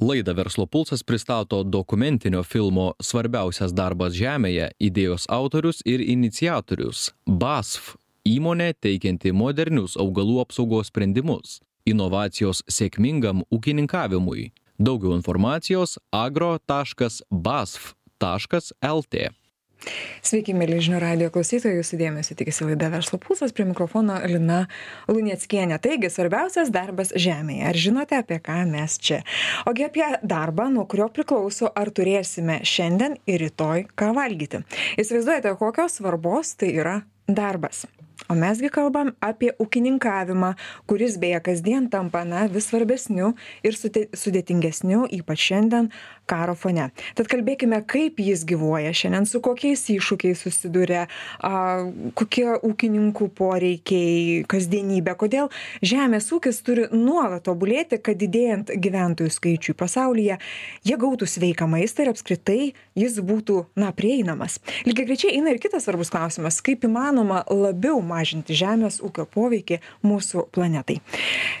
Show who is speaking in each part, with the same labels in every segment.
Speaker 1: Laidą Verslo pulsas pristato dokumentinio filmo Svarbiausias darbas Žemėje idėjos autorius ir iniciatorius BASF įmonė teikianti modernius augalų apsaugos sprendimus, inovacijos sėkmingam ūkininkavimui. Daugiau informacijos agro.basf.lt.
Speaker 2: Sveiki, mėly žinių radio klausytojai, jūsų dėmesio tikisi laida Verslo pulsas, prie mikrofono Lina Lunieckienė. Taigi, svarbiausias darbas Žemėje. Ar žinote, apie ką mes čia? Ogi apie darbą, nuo kurio priklauso, ar turėsime šiandien ir rytoj ką valgyti. Įsivaizduojate, kokios svarbos tai yra darbas. O mesgi kalbam apie ūkininkavimą, kuris beje kasdien tampa na, vis svarbesniu ir sudėtingesniu, ypač šiandien karo fone. Tad kalbėkime, kaip jis gyvuoja šiandien, su kokiais iššūkiais susiduria, a, kokie ūkininkų poreikiai, kasdienybė, kodėl žemės ūkis turi nuolat tobulėti, kad didėjant gyventojų skaičiui pasaulyje, jie gautų sveiką maistą ir apskritai jis būtų, na, prieinamas. Lygiai grečiai eina ir kitas svarbus klausimas, kaip įmanoma labiau mažinti žemės ūkio poveikį mūsų planetai.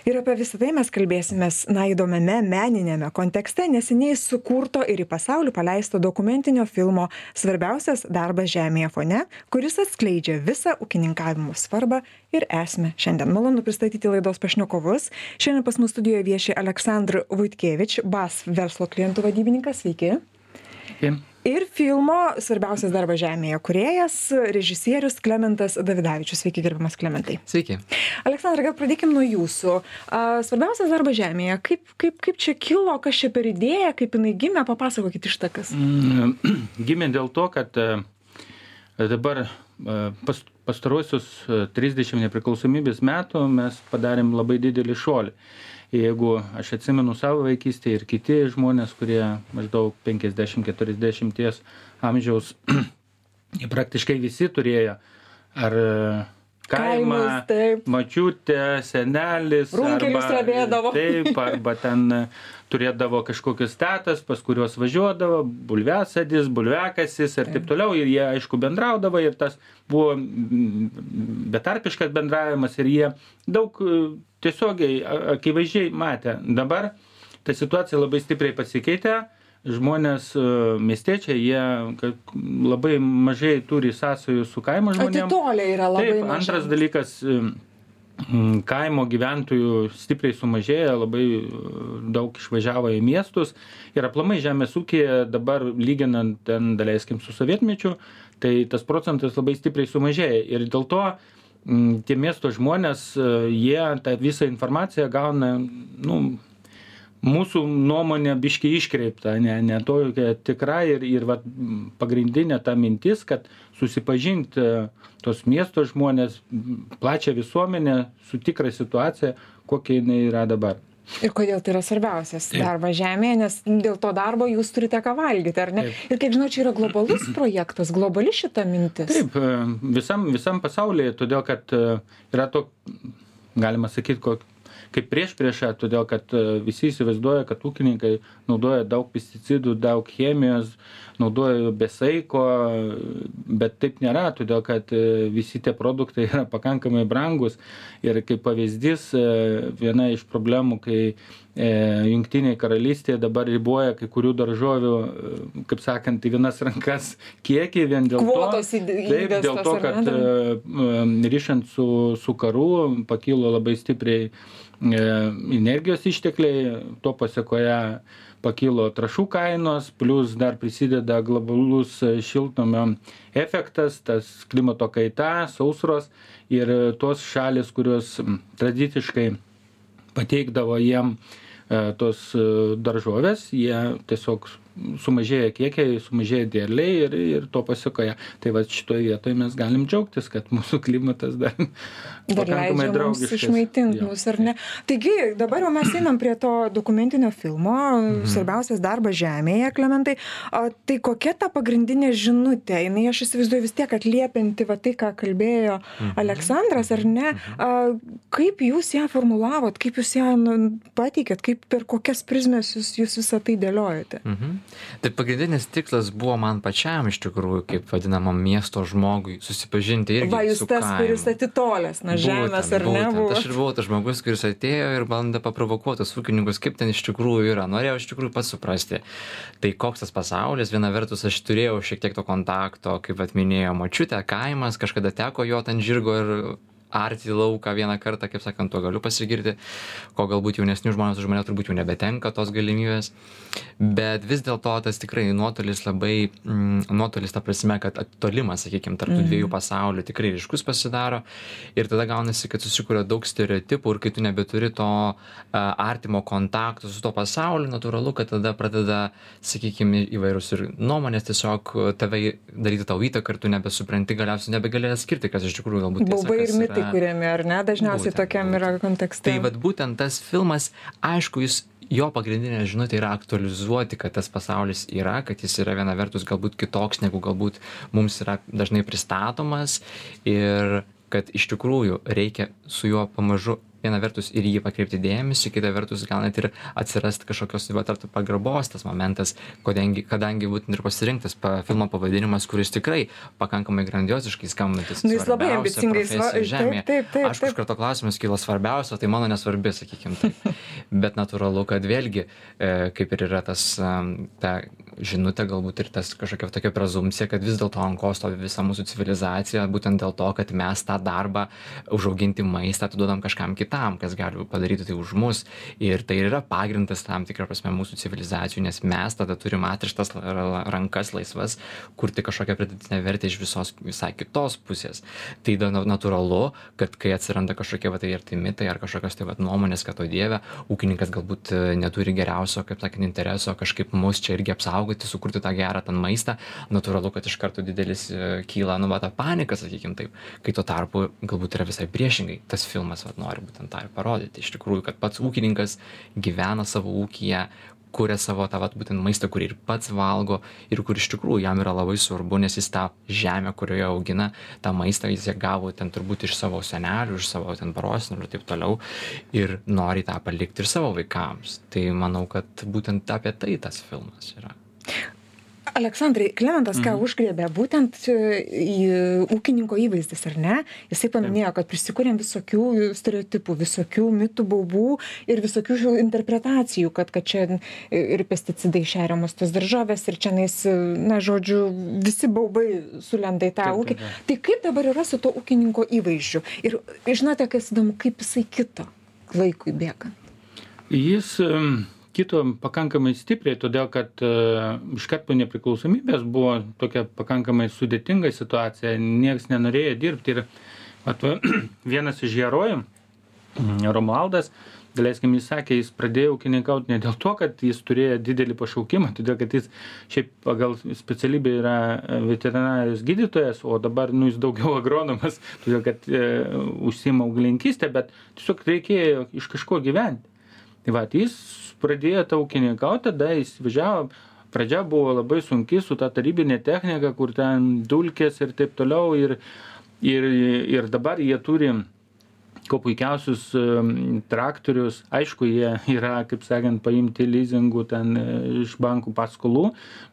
Speaker 2: Ir apie visą tai mes kalbėsime, na, įdomiame meninėme kontekste, neseniai sukurto ir į pasaulį paleisto dokumentinio filmo Svarbiausias darbas Žemėje fone, kuris atskleidžia visą ūkininkavimo svarbą ir esmę. Šiandien malonu pristatyti laidos pašnekovus. Šiandien pas mus studijoje vieši Aleksandr Vaitkevič, BAS verslo klientų vadybininkas. Sveiki.
Speaker 3: Sveiki
Speaker 2: ir filmo svarbiausias darbas žemėje kūrėjas režisierius klementas davidavičius. Sveiki gerbiamas klementai.
Speaker 3: Sveiki.
Speaker 2: Aleksandrai gal pradėkim nuo jūsų. A svarbiausias darbas žemėje kaip kaip kaip čia kilo kas čia per idėja kaip jinai gimė papasakokit ištakas
Speaker 3: mm, gimė dėl to kad e, dabar e, pas pastaruosius 30 e, nepriklausomybės metų mes padarėm labai didelį šuolį jeigu aš atsimenu savo vaikystę ir kiti žmonės, kurie maždaug 50-40 amžiaus, praktiškai visi turėjo ar kaimą,
Speaker 2: Kaimus,
Speaker 3: mačiutė, senelis.
Speaker 2: Runkelius
Speaker 3: arba,
Speaker 2: ravėdavo.
Speaker 3: Taip, arba ten turėdavo kažkokius tetas, pas kuriuos važiuodavo, bulvesadis, bulvekasis ir taip toliau. Ir jie, aišku, bendraudavo ir tas buvo betarpiškas bendravimas ir jie daug tiesiogiai, akivaizdžiai matė. Dabar ta situacija labai stipriai pasikeitė žmonės miestiečiai jie labai mažai turi sąsajų su kaimo žmonėmis.
Speaker 2: Atitolė yra labai.
Speaker 3: Taip, antras dalykas, kaimo gyventojų stipriai sumažėjo, labai daug išvažiavo į miestus ir aplamai žemės ūkija dabar lyginant ten, daleiskim, su sovietmečiu, tai tas procentas labai stipriai sumažėjo ir dėl to tie miesto žmonės, jie tą visą informaciją gauna, nu, mūsų nuomonė biški iškreipta, ne, ne tokia tikra ir, ir vat, pagrindinė ta mintis, kad susipažinti tos miesto žmonės, plačią visuomenę su tikra situacija, kokia jinai yra dabar.
Speaker 2: Ir kodėl tai yra svarbiausias darbas žemėje, nes dėl to darbo jūs turite ką valgyti, ar ne? Taip. Ir kiek žinau, čia yra globalus projektas, globali šita mintis.
Speaker 3: Taip, visam, visam pasaulyje, todėl kad yra to, galima sakyti, kaip prieš priešą, todėl kad e, visi įsivaizduoja, kad ūkininkai naudoja daug pesticidų, daug chemijos, naudoja besaiko, bet taip nėra, todėl kad e, visi tie produktai yra pakankamai brangus. Ir kaip pavyzdys, e, viena iš problemų, kai Junktinėje karalystėje dabar riboja kai kurių daržovių, kaip sakant, į vienas rankas kiekį vien dėl
Speaker 2: Kvotos
Speaker 3: to, taip, dėl to kad ryšant su, su karu pakilo labai stipriai energijos ištekliai, to pasiekoje pakilo trašų kainos, plus dar prisideda globalus šiltnamio efektas, tas klimato kaita, sausros ir tos šalis, kurios tradiciškai pateikdavo jiem e, tos e, daržovės, jie tiesiog sumažėja kiekiai, sumažėja derliai ir, ir to pasikoja. Tai va šitoje vietoje mes galim džiaugtis, kad mūsų klimatas dar,
Speaker 2: dar leidžia mums išmaitinti mus, ar ne? Taigi, dabar jau mes einam prie to dokumentinio filmo, mhm. svarbiausias darbas Žemėje, Klementai. A, tai kokia ta pagrindinė žinutė? Jis, aš įsivaizduoju, vis tiek atliepianti va tai, ką kalbėjo mhm. Aleksandras, ar ne? Mhm. A, kaip jūs ją formulavot, kaip jūs ją nu, pateikėt, kaip per kokias prizmes jūs, jūs visą tai dėliojate?
Speaker 4: Mhm. Tai pagrindinis tikslas buvo man pačiam iš tikrųjų, kaip vadinamam miesto žmogui, susipažinti irgi.
Speaker 2: Va, jūs tas, kaimu. kuris atitolęs nuo žemės, ar
Speaker 4: būtent.
Speaker 2: ne? Buvo?
Speaker 4: Aš ir buvau tas žmogus, kuris atėjo ir bandė paprovokuoti ūkininkus, kaip ten iš tikrųjų yra. Norėjau iš tikrųjų pats suprasti. Tai koks tas pasaulis, viena vertus aš turėjau šiek tiek to kontakto, kaip atminėjo močiutė, kaimas, kažkada teko jo ten žirgo ir arti lauką vieną kartą, kaip sakant, tuo galiu pasigirti, ko galbūt jaunesnių žmonės už mane turbūt jau nebetenka tos galimybės. Bet vis dėlto tas tikrai nuotolis labai, mm, nuotolis ta prasme, kad tolimas, sakykime, tarp tų mm. dviejų pasaulių tikrai ryškus pasidaro ir tada gaunasi, kad susikuria daug stereotipų ir kai tu nebeturi to uh, artimo kontakto su to pasauliu, natūralu, kad tada pradeda, sakykime, įvairūs ir nuomonės tiesiog tave daryti tau įtaką ir tu nebesupranti, galiausiai nebegalėjai atskirti, kas iš tikrųjų galbūt
Speaker 2: tiesa, mitai kuriami, ar ne, dažniausiai būtent, tokiam yra kontekste.
Speaker 4: Tai vad būtent tas filmas, aišku, jis jo pagrindinė žinutė yra aktualizuoti, kad tas pasaulis yra, kad jis yra viena vertus galbūt kitoks, negu galbūt mums yra dažnai pristatomas ir kad iš tikrųjų reikia su juo pamažu viena vertus ir į jį pakreipti dėmesį, kita vertus gal net ir atsirasti kažkokios, va, tarp pagarbos tas momentas, kadangi, kadangi būtent ir pasirinktas pa, filmo pavadinimas, kuris tikrai pakankamai grandioziškai skambantis.
Speaker 2: Nu, jis labai ambicingai
Speaker 4: žemė. Taip, taip, taip. Aš iš karto klausimas kyla svarbiausia, tai mano nesvarbi, sakykime. Taip. Bet natūralu, kad vėlgi, e, kaip ir yra tas, ta žinutė, galbūt ir tas kažkokia tokia prezumcija, kad vis dėlto ant ko stovi visa mūsų civilizacija, būtent dėl to, kad mes tą darbą užauginti maistą atiduodam kažkam kitam, kas gali padaryti tai už mus. Ir tai yra pagrindas tam tikrą prasme mūsų civilizacijų, nes mes tada turim atrištas rankas laisvas, kurti kažkokią pridėtinę vertę iš visos visai kitos pusės. Tai natūralu, kad kai atsiranda kažkokie va, tai ir tai mitai ar kažkokios tai va, nuomonės, kad o Dieve, ūkininkas galbūt e, neturi geriausio, kaip sakant, intereso kažkaip mus čia irgi apsaugoti sukurti tą gerą ten maistą, natūralu, kad iš karto didelis e, kyla, nu, va, ta panika, sakykim taip, kai tuo tarpu galbūt yra visai priešingai. Tas filmas va, nori būtent tą ir parodyti. Iš tikrųjų, kad pats ūkininkas gyvena savo ūkiją, kuria savo tą vat, būtent maistą, kurį ir pats valgo ir kur iš tikrųjų jam yra labai svarbu, nes jis tą žemę, kurioje augina, tą maistą jis ją gavo ten turbūt iš savo senelių, iš savo ten prosenelių ir taip toliau ir nori tą palikti ir savo vaikams. Tai manau, kad būtent apie tai tas filmas yra.
Speaker 2: Aleksandrai, Klementas ką mhm. užgrėbė, būtent e, į ūkininko įvaizdis, ar ne? Jisai paminėjo, kad prisikūrėm visokių stereotipų, visokių mitų, baubų ir visokių interpretacijų, kad, kad čia ir pesticidai šeriamos tos daržovės ir čia, na, žodžiu, visi baubai sulenda į tą ūkį. Tai kaip dabar yra su to ūkininko įvaizdžiu? Ir žinote, kas įdomu, kaip jisai kito laikui bėgant?
Speaker 3: Jis um kito pakankamai stipriai, todėl kad e, iškart po nepriklausomybės buvo tokia pakankamai sudėtinga situacija, niekas nenorėjo dirbti ir at, vienas iš herojų, Romualdas, daleiskim, jis sakė, jis pradėjo ūkininkauti ne dėl to, kad jis turėjo didelį pašaukimą, todėl kad jis šiaip pagal specialybę yra veterinarijos gydytojas, o dabar nu, jis daugiau agronomas, todėl kad e, užsima auglinkystę, bet tiesiog reikėjo iš kažko gyventi. Tai va, jis pradėjo tą ūkininkaut, tada jis važiavo, pradžia buvo labai sunki su ta tarybinė technika, kur ten dulkės ir taip toliau. Ir, ir, ir dabar jie turi kuo puikiausius traktorius, aišku, jie yra, kaip sakant, paimti leasingų ten e, iš bankų paskolų,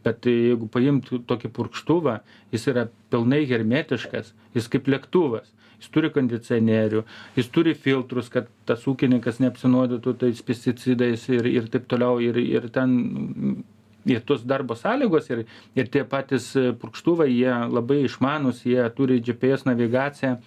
Speaker 3: bet jeigu paimtų tokį purkštuvą, jis yra pilnai hermetiškas, jis kaip lėktuvas jis turi kondicionierių, jis turi filtrus, kad tas ūkininkas neapsinuodytų tais pesticidais ir, ir taip toliau. Ir, ir ten ir tos darbo sąlygos ir, ir tie patys purkštuvai, jie labai išmanus, jie turi GPS navigaciją.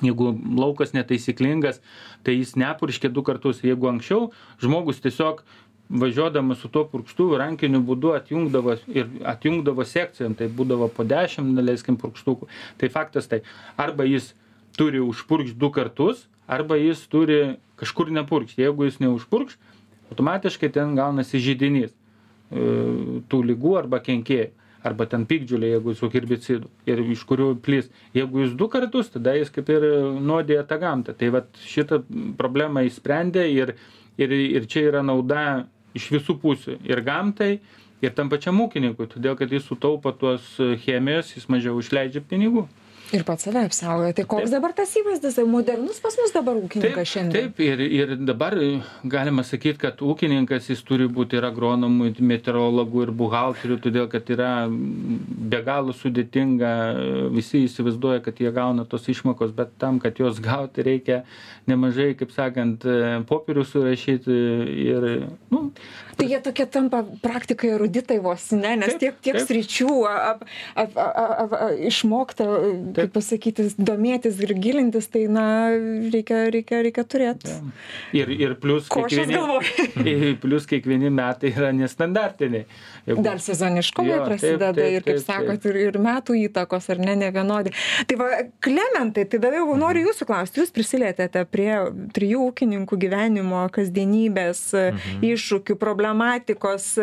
Speaker 3: Jeigu laukas netaisyklingas, tai jis nepurškia du kartus. Jeigu anksčiau žmogus tiesiog važiuodamas su tuo purkštuvu rankiniu būdu atjungdavo ir atjungdavo sekcijom, tai būdavo po dešimt, leiskim, purkštukų. Tai faktas tai, arba jis turi užpurkšt du kartus arba jis turi kažkur nepurkšt. Jeigu jis neužpurkš automatiškai ten gaunasi židinys e, tų ligų arba kenkėjų arba ten piktžolė jeigu su herbicidų ir iš kurių plis. Jeigu jis du kartus tada jis kaip ir nuodija tą gamtą. Tai vat šitą problemą išsprendė ir ir ir čia yra nauda iš visų pusių ir gamtai ir tam pačiam ūkininkui. Todėl kad jis sutaupo tuos chemijos jis mažiau išleidžia pinigų
Speaker 2: ir pats save apsaugoja. Tai koks dabar tas įvaizdis? Modernus pas mus dabar ūkininkas šiandien.
Speaker 3: taip ir ir dabar galima sakyt kad ūkininkas jis turi būt ir agronomu meteorologu ir buhalteriu todėl kad yra be galo sudėtinga visi įsivaizduoja kad jie gauna tos išmokos bet tam kad juos gauti reikia nemažai kaip sakant popierių surašyt ir nu
Speaker 2: tai jie tokie tampa praktikai eruditai vos ne? Nes tiek tiek sričių ap ap ap išmokta kaip pasakyti domėtis ir gilintis tai na reikia reikia reikia turėt.
Speaker 3: Ir ir plius
Speaker 2: galvoj
Speaker 3: plius kiekvieni metai yra nestandartiniai.
Speaker 2: Jeigu... Dar sezoniškumai prasideda
Speaker 3: taip, taip,
Speaker 2: ir, kaip sakot, ir, ir metų įtakos, ar ne, ne vienodi. Tai va, Klementai, tai dabar jau noriu jūsų klausti, jūs prisilietėte prie trijų ūkininkų gyvenimo, kasdienybės, mhm. iššūkių, problematikos.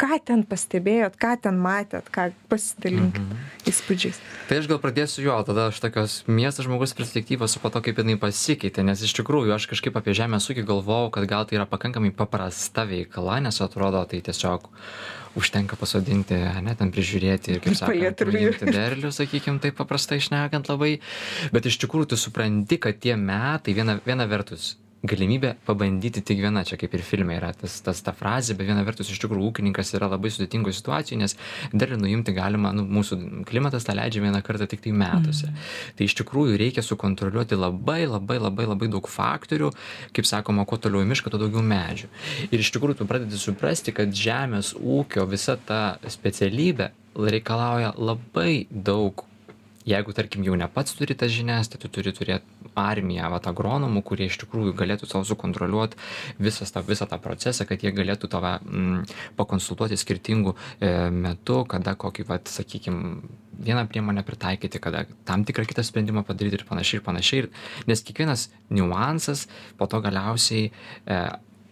Speaker 2: Ką ten pastebėjot, ką ten matėt, ką pasidalinkit mhm. įspūdžiais?
Speaker 4: Tai aš gal pradėsiu jo, tada aš tokios miesto žmogus perspektyvos, o po to kaip jinai pasikeitė, nes iš tikrųjų aš kažkaip apie žemės ūkį galvojau, kad gal tai yra pakankamai paprasta veikla, nes atrodo tai tiesiog užtenka pasodinti, ne, ten prižiūrėti ir, kaip sakant, derlių, sakykim, taip paprastai išnekant labai. Bet iš tikrųjų tu supranti, kad tie metai, viena, viena vertus, galimybė pabandyti tik viena čia kaip ir filme yra tas tas ta frazė bet viena vertus iš tikrųjų ūkininkas yra labai sudėtingoj situacijoj nes derlių nuimti galima nu mūsų klimatas tą leidžia vieną kartą tiktai metuose
Speaker 2: Mhm.
Speaker 4: tai iš tikrųjų reikia sukontroliuoti labai labai labai labai daug faktorių kaip sakoma kuo toliau į mišką tuo daugiau medžių ir iš tikrųjų tu pradedi suprasti kad žemės ūkio visa ta specialybė reikalauja labai daug jeigu tarkim jau ne pats turi tas žinias tai tu turi turėt armiją vat agronomų kurie iš tikrųjų galėtų tau sukontroliuot visas tą visą tą procesą kad jie galėtų tave mm, pakonsultuoti skirtingu e, metu kada kokį vat sakykim vieną priemonę pritaikyti kada tam tikrą kitą sprendimą padaryti ir panašiai ir panašiai. Ir nes kiekvienas niuansas po to galiausiai e,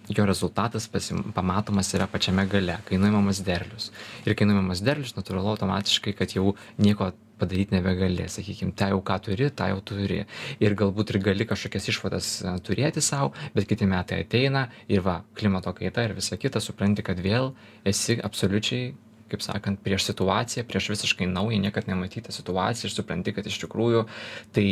Speaker 4: jo rezultatas pasim pamatomas yra pačiame gale kai nuimamas derlius. Ir kai nuimamas derlius natūralu automatiškai kad jau nieko padaryt nebegali sakykim tą jau ką turi tą jau turi. Ir galbūt ir gali kažkokias išvadas e, turėti sau bet kiti metai ateina ir va klimato kaita ir visa kita supranti kad vėl esi absoliučiai kaip sakant prieš situaciją prieš visiškai naują niekad nematytą situaciją ir supranti kad iš tikrųjų tai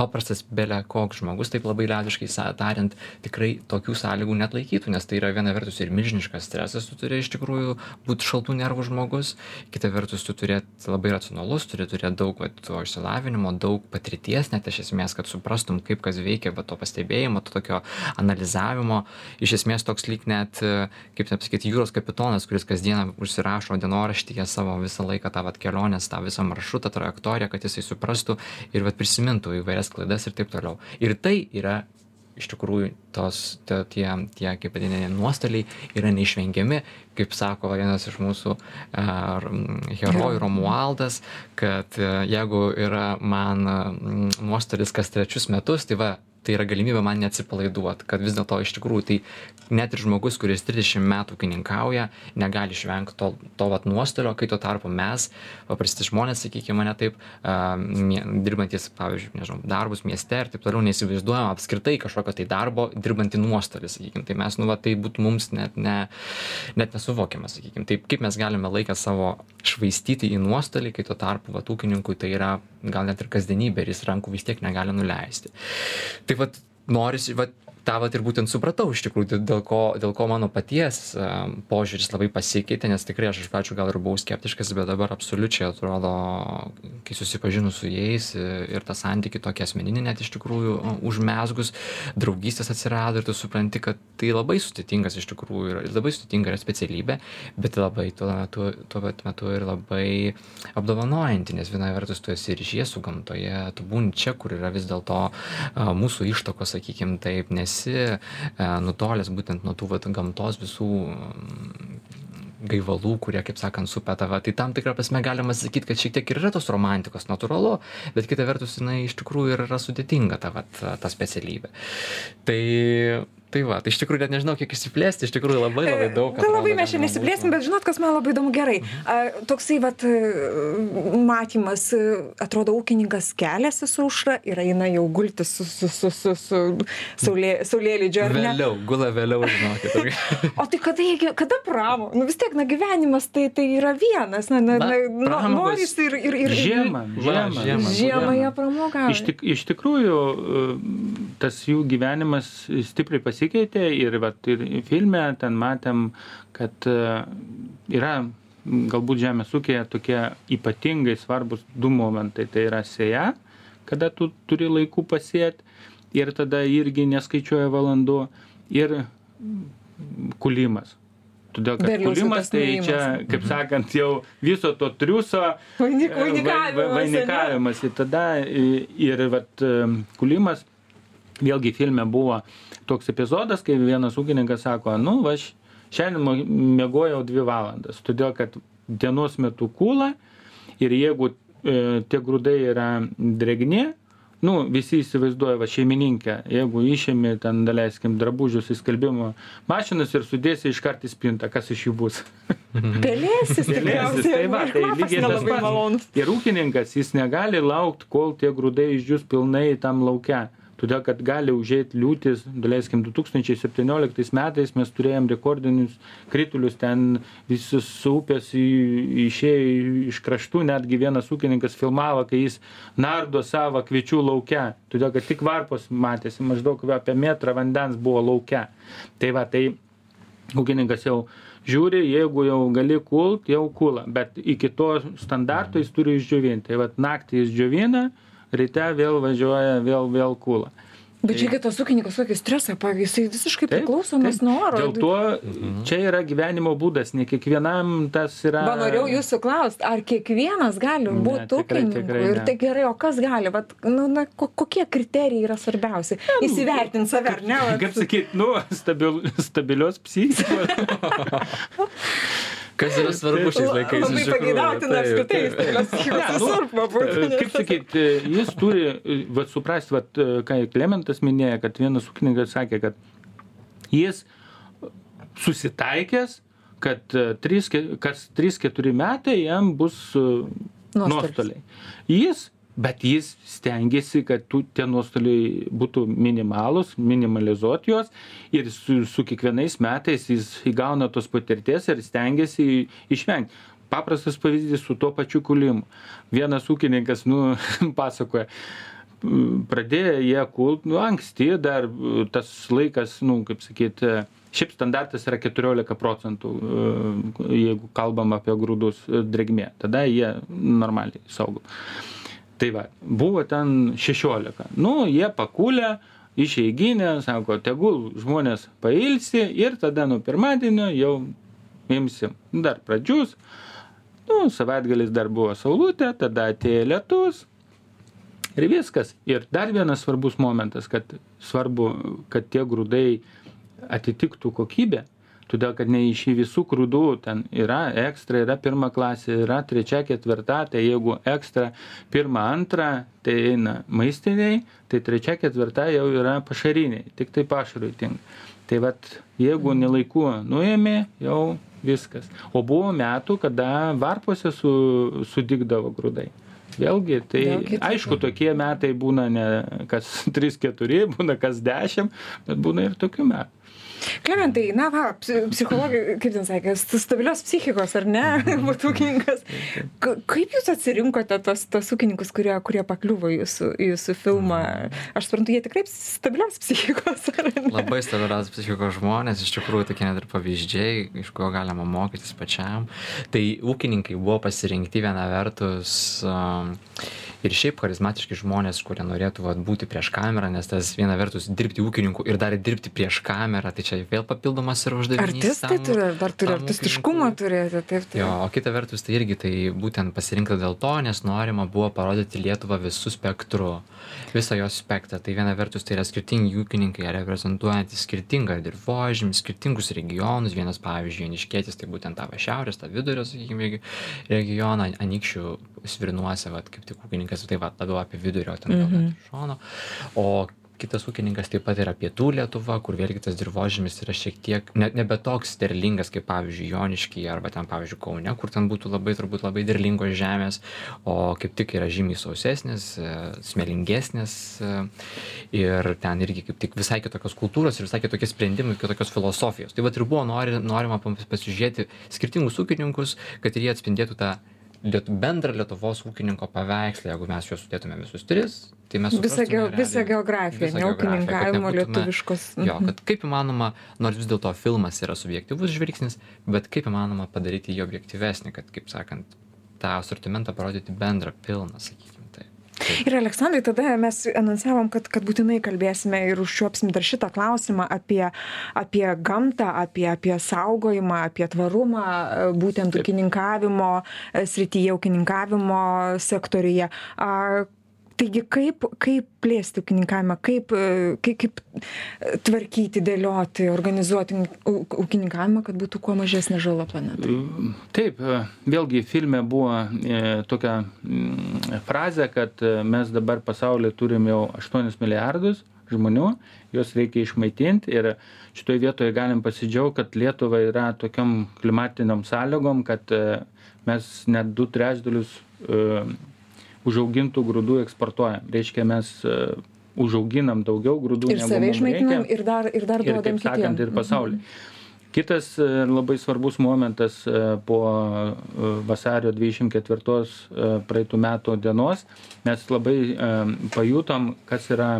Speaker 4: paprastas bele koks žmogus taip labai liaudiškai tariant tikrai tokių sąlygų neatlaikytų nes tai yra viena vertus ir milžiniškas stresas tu turi iš tikrųjų būt šaltų nervų žmogus kita vertus tu turi labai racionalus turi turėt daug vat to išsilavinimo daug patirties net iš esmės kad suprastum kaip kas veikia va to pastebėjimo to tokio analizavimo. Iš esmės toks lyg net kaip ten pasakyt jūros kapitonas kuris kasdieną užsirašo dienoraštyje savo visą laiką tą vat kelionės tą visą maršrutą trajektoriją kad jisai suprastų ir vat prisimintų įvairias klaidas ir taip toliau. Ir tai yra iš tikrųjų tos tie tie kaip vadinami nuostoliai yra neišvengiami kaip sako vienas iš mūsų ar herojų romualdas kad jeigu yra man nuostolis kas trečius metus tai va tai yra galimybė man neatsipalaiduot kad vis dėlto iš tikrųjų tai net ir žmogus kuris trisdešim metų ūkininkauja negali išvengt to to vat nuostolio kai tuo tarpu mes paprasti žmonės sakykim ane taip a mie dirbantys pavyzdžiui nežinau darbus mieste ir taip toliau neįsivaizduojam apskritai kažkokio tai darbo dirbant į nuostolį sakykim. Tai mes nu va tai būtų mums net ne net nesuvokiama sakykim. Taip kaip mes galime laiką savo švaistyti į nuostolį kai tuo tarpu vat ūkininkui tai yra gal net ir kasdienybė ir jis rankų vis tiek negali nuleisti. Tai vat norisi vat tą vat ir būtent supratau iš tikrųjų dėl ko dėl ko mano paties požiūris labai pasikeitė nes tikrai aš iš pradžių gal ir buvau skeptiškas bet dabar absoliučiai atrodo kai susipažinus su jais ir tą santykį tokį asmeninį net iš tikrųjų užmezgus draugystės atsirado ir tu supranti kad tai labai sudėtingas iš tikrųjų yra labai sudėtinga yra specialybė bet labai tuo metu tuo pat metu ir labai apdovanojanti nes viena vertus tu esi ryšyje su gamtoje tu būni čia kur yra vis dėlto mūsų ištakos sakykim taip nes esi nutolęs būtent nuo tų vat gamtos visų gaivalų kurie kaip sakant supa tave. Tai tam tikra prasme galima sakyt kad šiek tiek ir yra tos romantikos natūralu bet kita vertus jinai iš tikrųjų yra sudėtinga ta vat ta specialybė. Tai tai va tai iš tikrųjų net nežinau kiek išsiplėsti iš tikrųjų labai labai
Speaker 2: E,
Speaker 4: daug
Speaker 2: Tai labai mes čia nesiplėsim, bet žinot, kas man labai įdomu gerai. A, toksai vat e, matymas, e, atrodo, ūkininkas keliasi su užra ir eina jau gulti su, su, su, su, su saulė, ne?
Speaker 4: vėliau gula vėliau žinokit
Speaker 2: O tai kada, kada pramo? Nu vis tiek, na gyvenimas tai, tai yra vienas, na, na,
Speaker 4: Na,
Speaker 2: noris ir, ir, ir,
Speaker 3: Žiemą, žiemą.
Speaker 4: žiemą.
Speaker 2: Žiemą jie pramogauja.
Speaker 3: Iš, tik, iš tikrųjų, tas jų gyvenimas stipriai pasikeitė ir, vat, ir filme ten matėm, kad e, yra galbūt žemės ūkėje tokie ypatingai svarbus du momentai. Tai yra sėja, kada tu turi laiku pasėti ir tada irgi neskaičiuoja valandų ir kulimas. Todėl, kad
Speaker 2: Derliaus
Speaker 3: kulimas
Speaker 2: tas
Speaker 3: tai čia, kaip sakant, jau viso to triuso e, vai-
Speaker 2: vainikavimas?
Speaker 3: Vainikavimas. Ir tada i- ir vat, e, kulimas, vėlgi filme buvo toks epizodas, kai vienas ūkininkas sako, nu, aš šiandien miegojau dvi valandas, todėl kad dienos metu kūla ir jeigu e, tie grūdai yra dregni, nu, visi įsivaizduoja, va, šeimininkė, jeigu išėmė ten, daleiskim, drabužius į skalbimo mašinas ir sudėsi iš karto į spintą, kas iš jų bus.
Speaker 2: Pelėsis
Speaker 3: Pelėsis,
Speaker 2: tikriausiai.
Speaker 3: tai va,
Speaker 2: ir
Speaker 3: tai lygiai tas pats. Ir ūkininkas, jis negali laukti, kol tie grūdai išdžius pilnai tam laukia. Todėl, kad gali užėjti liūtis, daleiskim, 2017 metais mes turėjom rekordinius kritulius, ten visus upės išėjo iš kraštų, netgi vienas ūkininkas filmavo, kai jis nardo savo kviečių laukia. Todėl, kad tik varpos matėsi, maždaug apie metrą vandens buvo laukia. Tai va, tai ūkininkas jau žiūri, jeigu jau gali kult, jau kula, bet iki to standarto jis turi išdžiovinti. Tai vat naktį jis džiovina, ryte vėl važiuoja, vėl, vėl kula.
Speaker 2: Bet čia kitas ūkininkas kokį stresą, pavyzdžiui, jisai visiškai priklausomas
Speaker 3: taip.
Speaker 2: nuo oro.
Speaker 3: Dėl to čia yra gyvenimo būdas, ne kiekvienam tas yra.
Speaker 2: Va, norėjau jūsų klausti, ar kiekvienas gali būti ūkininku? Ir tai gerai, o kas gali? Vat, nu, na, ko, kokie kriterijai yra svarbiausi? Įsivertinti save, ar ne?
Speaker 3: Kaip sakyt, nu, stabil, stabilios psichikos.
Speaker 4: kas yra svarbu šiais laikais
Speaker 2: Labai pageidautina apskritai, psichikos
Speaker 3: Ne, nu,
Speaker 2: visur pabūti.
Speaker 3: Kaip sakyt, jis turi, vat, suprasti, vat, ką ir Klementas minėjo, kad vienas ūkininkas sakė, kad jis susitaikęs, kad e, trys ke- kas 3-4 metai jam bus e,
Speaker 2: Nuostolis.
Speaker 3: nuostoliai. Jis, bet jis stengiasi, kad tų, tie nuostoliai būtų minimalus, minimalizuoti juos ir su, su kiekvienais metais jis įgauna tos patirties ir stengiasi išvengti. Paprastas pavyzdys su tuo pačiu kulimu. Vienas ūkininkas, nu, pasakoja, pradėjo jie kult, nu, anksti dar tas laikas, nu, kaip sakyt, e, šiaip standartas yra 14 procentų, jeigu kalbam apie grūdus drėgmė, tada jie normaliai saugo. Tai va, buvo ten 16. Nu, jie pakūlė, išeiginę, sako, tegul žmonės pailsi ir tada nuo pirmadienio jau imsim dar pradžius. Nu, savaitgalis dar buvo saulutė, tada atėjo lietus, ir viskas. Ir dar vienas svarbus momentas, kad svarbu, kad tie grūdai atitiktų kokybę, todėl kad ne iš visų grūdų ten yra ekstra, yra pirma klasė, yra trečia, ketvirta, tai jeigu ekstra pirma, antra, tai eina maistiniai, tai trečia, ketvirta jau yra pašariniai, tik tai pašarui tinka. Tai vad, jeigu nelaiku nuėmė, jau viskas. O buvo metų, kada varpose su, sudygdavo grūdai. Vėlgi, tai
Speaker 2: Vėl kitaip.
Speaker 3: aišku, tokie metai būna ne kas 3-4, būna kas 10, bet būna ir tokių metų.
Speaker 2: Klementai, na va, psi- psichologai, kaip ten sakė, st- stabilios psichikos, ar ne, būtų ūkininkas. Ka- Kaip jūs atsirinkote tos, tos ūkininkus, kurie, kurie pakliuvo jūsų, jūsų filmą? Aš suprantu, jie tikrai stabilios psichikos, ar ne?
Speaker 4: Labai stabilios psichikos žmonės, iš tikrųjų tokie net ir pavyzdžiai, iš ko galima mokytis pačiam. Tai ūkininkai buvo pasirinkti viena vertus um, ir šiaip charizmatiški žmonės, kurie norėtų vat, būti prieš kamerą, nes tas viena vertus dirbti ūkininku ir dar dirbti prieš kamerą, tai čia vėl papildomas yra uždavinys.
Speaker 2: Artistai turi, dar turi
Speaker 4: ūkininkui.
Speaker 2: turėti, taip, taip.
Speaker 4: Jo, o kita vertus tai irgi tai būtent pasirinkta dėl to, nes norima buvo parodyti Lietuvą visų spektru, visą jos spektrą. Tai viena vertus tai yra skirtingi ūkininkai, reprezentuojantys skirtingą dirbožymį, skirtingus regionus. Vienas, pavyzdžiui, Aniškėtis, tai būtent tą va šiaurės, tą vidurio, sakykime, regi- regioną, Anikščių svirnuose, va, kaip tik ūkininkas, tai va, labiau apie vidurio, ten gal net
Speaker 2: Mhm.
Speaker 4: iš šono. O kitas ūkininkas taip pat yra pietų lietuva kur vėlgi tas dirvožemis yra šiek tiek ne nebe toks derlingas kaip pavyzdžiui joniškyje arba ten pavyzdžiui kaune kur ten būtų labai turbūt labai derlingos žemės o kaip tik yra žymiai sausesnės e, smėlingesnės e, ir ten irgi kaip tik visai kitokios kultūros ir visai kitokie sprendimai kitokios filosofijos tai vat ir buvo nori norima pasižiūrėti skirtingus ūkininkus kad ir jie atspindėtų tą liet bendrą lietuvos ūkininko paveikslą jeigu mes juos sudėtumėm visus tris tai mes
Speaker 2: visą geo visą geografiją ne ūkininkavimo lietuviškos.
Speaker 4: Jo kad kaip įmanoma nors vis dėlto filmas yra subjektyvus žvilgsnis bet kaip įmanoma padaryti jį objektyvesnį kad kaip sakant tą asortimentą parodyti bendrą pilną sakykim
Speaker 2: ir aleksandrai tada mes anonsavom kad kad būtinai kalbėsime ir užčiuopsim dar šitą klausimą apie apie gamtą apie apie saugojimą apie tvarumą būtent ūkininkavimo srityje ūkininkavimo sektoriuje. A taigi kaip kaip plėsti ūkininkavimą kaip kai kaip tvarkyti dėlioti organizuoti ūkininkavimą kad būtų kuo mažesnė žala planetai
Speaker 3: taip vėlgi filme buvo e, tokia mm, frazė kad e, mes dabar pasauly turim jau aštuonis milijardus žmonių juos reikia išmaitint ir šitoj vietoj galim pasidžiaugt kad lietuva yra tokiom klimatinėm sąlygom kad e, mes net du trečdalius užaugintų grūdų eksportuojam. Reiškia, mes e, užauginam daugiau grūdų,
Speaker 2: ir save išmaitinam, ir dar, ir dar duodam
Speaker 3: kitiems. Ir pasaulį. Mhm. Kitas e, labai svarbus momentas e, po vasario 24 praeitų metų dienos, mes labai pajutom, kas yra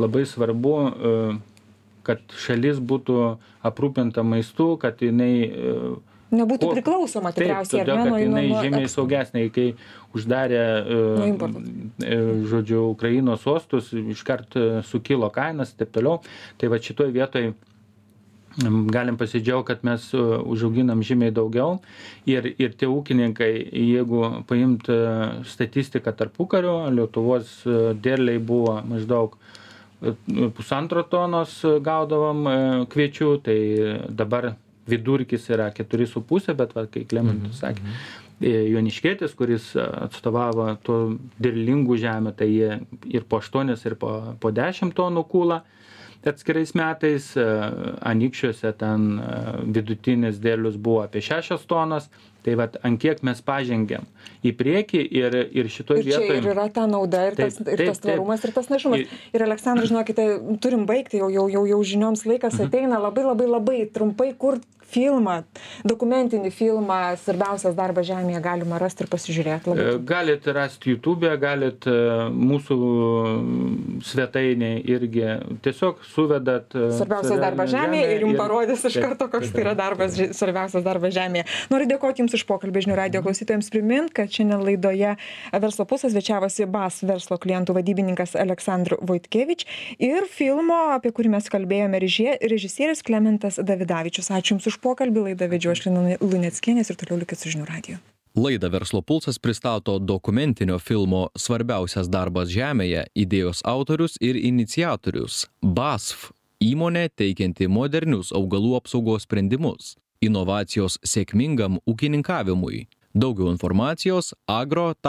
Speaker 3: labai svarbu, kad šalis būtų aprūpinta maistu, kad jinai
Speaker 2: nebūtų priklausoma tikriausiai.
Speaker 3: Taip, todėl, kad jinai nuo, žymiai nuo saugesnė, kai uždarė, e, žodžiu, Ukrainos sostus, iškart e, sukilo kainas ir taip toliau. Tai va šitoj vietoj galim pasidžiaugti, kad mes e, užauginam žymiai daugiau ir, ir tie ūkininkai, jeigu paimt statistiką tarpukario, Lietuvos derliai buvo maždaug pusantro tonos gaudavom kviečių, tai dabar vidurkis yra keturi su puse, bet, va, kai Klementas mhm, sakė, mhm. Joniškėtis, kuris atstovavo to derlingų žemę, tai jie ir po 8, ir po, po 10 tonų kūlą atskirais metais, anikščiuose ten vidutinis derlius buvo apie 6 tonas, tai vat ant kiek mes pažengėm į priekį ir ir šitoj vietoj
Speaker 2: ir yra ta nauda ir tas ir tas tvarumas ir tas našumas ir aleksandrai žinokite turim baigti jau jau jau jau žinioms laikas mhm. ateina labai labai labai trumpai kur filmą dokumentinį filmą svarbiausias darbas žemėje galima rasti ir pasižiūrėt labai
Speaker 3: e, galit rast jutube galit e, mūsų svetainėj irgi. Tiesiog suvedat
Speaker 2: e, svarbiausias darbas žemėje ir jum parodys iš karto koks tai yra darbas svarbiausias darbas žemėje. Noriu dėkot jums už pokalbį žinių radijo klausytojams. Primint kad šiandien laidoje verslo pulsas svečiavosi bas verslo klientų vadybininkas aleksandr voitkevič ir filmo apie kurį mes kalbėjome režisierius klementas davidavičius. Ačiū jums už pokalbį laidą vedžiau aš lina luneckienė ir toliau likit su žinių radiju.
Speaker 1: Laidą Verslo pulsas pristato dokumentinio filmo Svarbiausias darbas Žemėje idėjos autorius ir iniciatorius BASF įmonė teikianti modernius augalų apsaugos sprendimus, inovacijos sėkmingam ūkininkavimui. Daugiau informacijos agro.basf.lt.